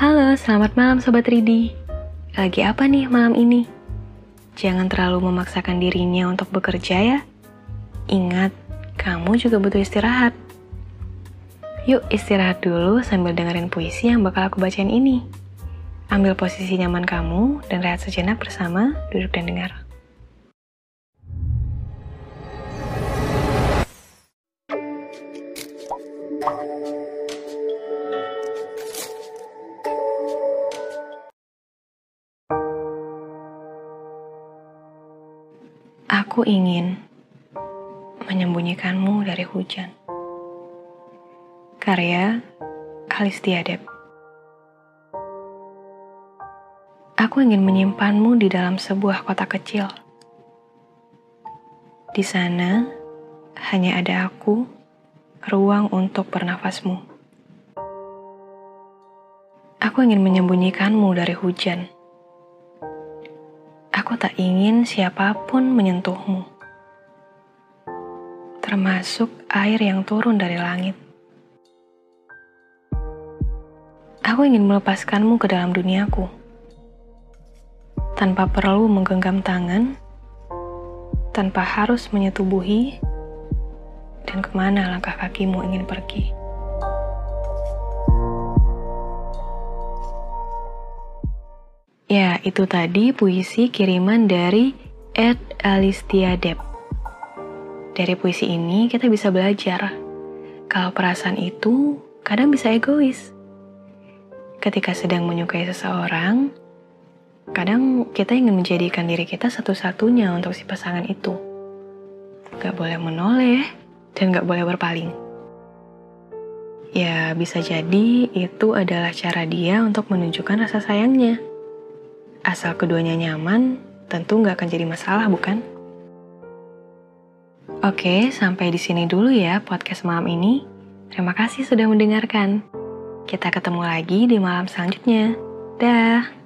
Halo, selamat malam Sobat Ridi. Lagi apa nih malam ini? Jangan terlalu memaksakan dirinya untuk bekerja ya. Ingat, kamu juga butuh istirahat. Yuk istirahat dulu sambil dengerin puisi yang bakal aku bacain ini. Ambil posisi nyaman kamu dan rehat sejenak bersama, duduk dan dengar. Aku ingin menyembunyikanmu dari hujan. Karya Alistiadep. Aku ingin menyimpanmu di dalam sebuah kota kecil. Di sana hanya ada aku, ruang untuk bernafasmu. Aku ingin menyembunyikanmu dari hujan Aku tak ingin siapa pun menyentuhmu, termasuk air yang turun dari langit. Aku ingin melepaskanmu ke dalam duniaku, tanpa perlu menggenggam tangan, tanpa harus menyetubuhi, dan ke mana langkah kakimu ingin pergi. Ya, itu tadi puisi kiriman dari Ed Alistiadep. Dari puisi ini kita bisa belajar kalau perasaan itu kadang bisa egois. Ketika sedang menyukai seseorang, kadang kita ingin menjadikan diri kita satu-satunya untuk si pasangan itu. Gak boleh menoleh dan gak boleh berpaling. Ya, bisa jadi itu adalah cara dia untuk menunjukkan rasa sayangnya Asal keduanya nyaman, tentu nggak akan jadi masalah, bukan? Oke, sampai di sini dulu ya podcast malam ini. Terima kasih sudah mendengarkan. Kita ketemu lagi di malam selanjutnya. Dah.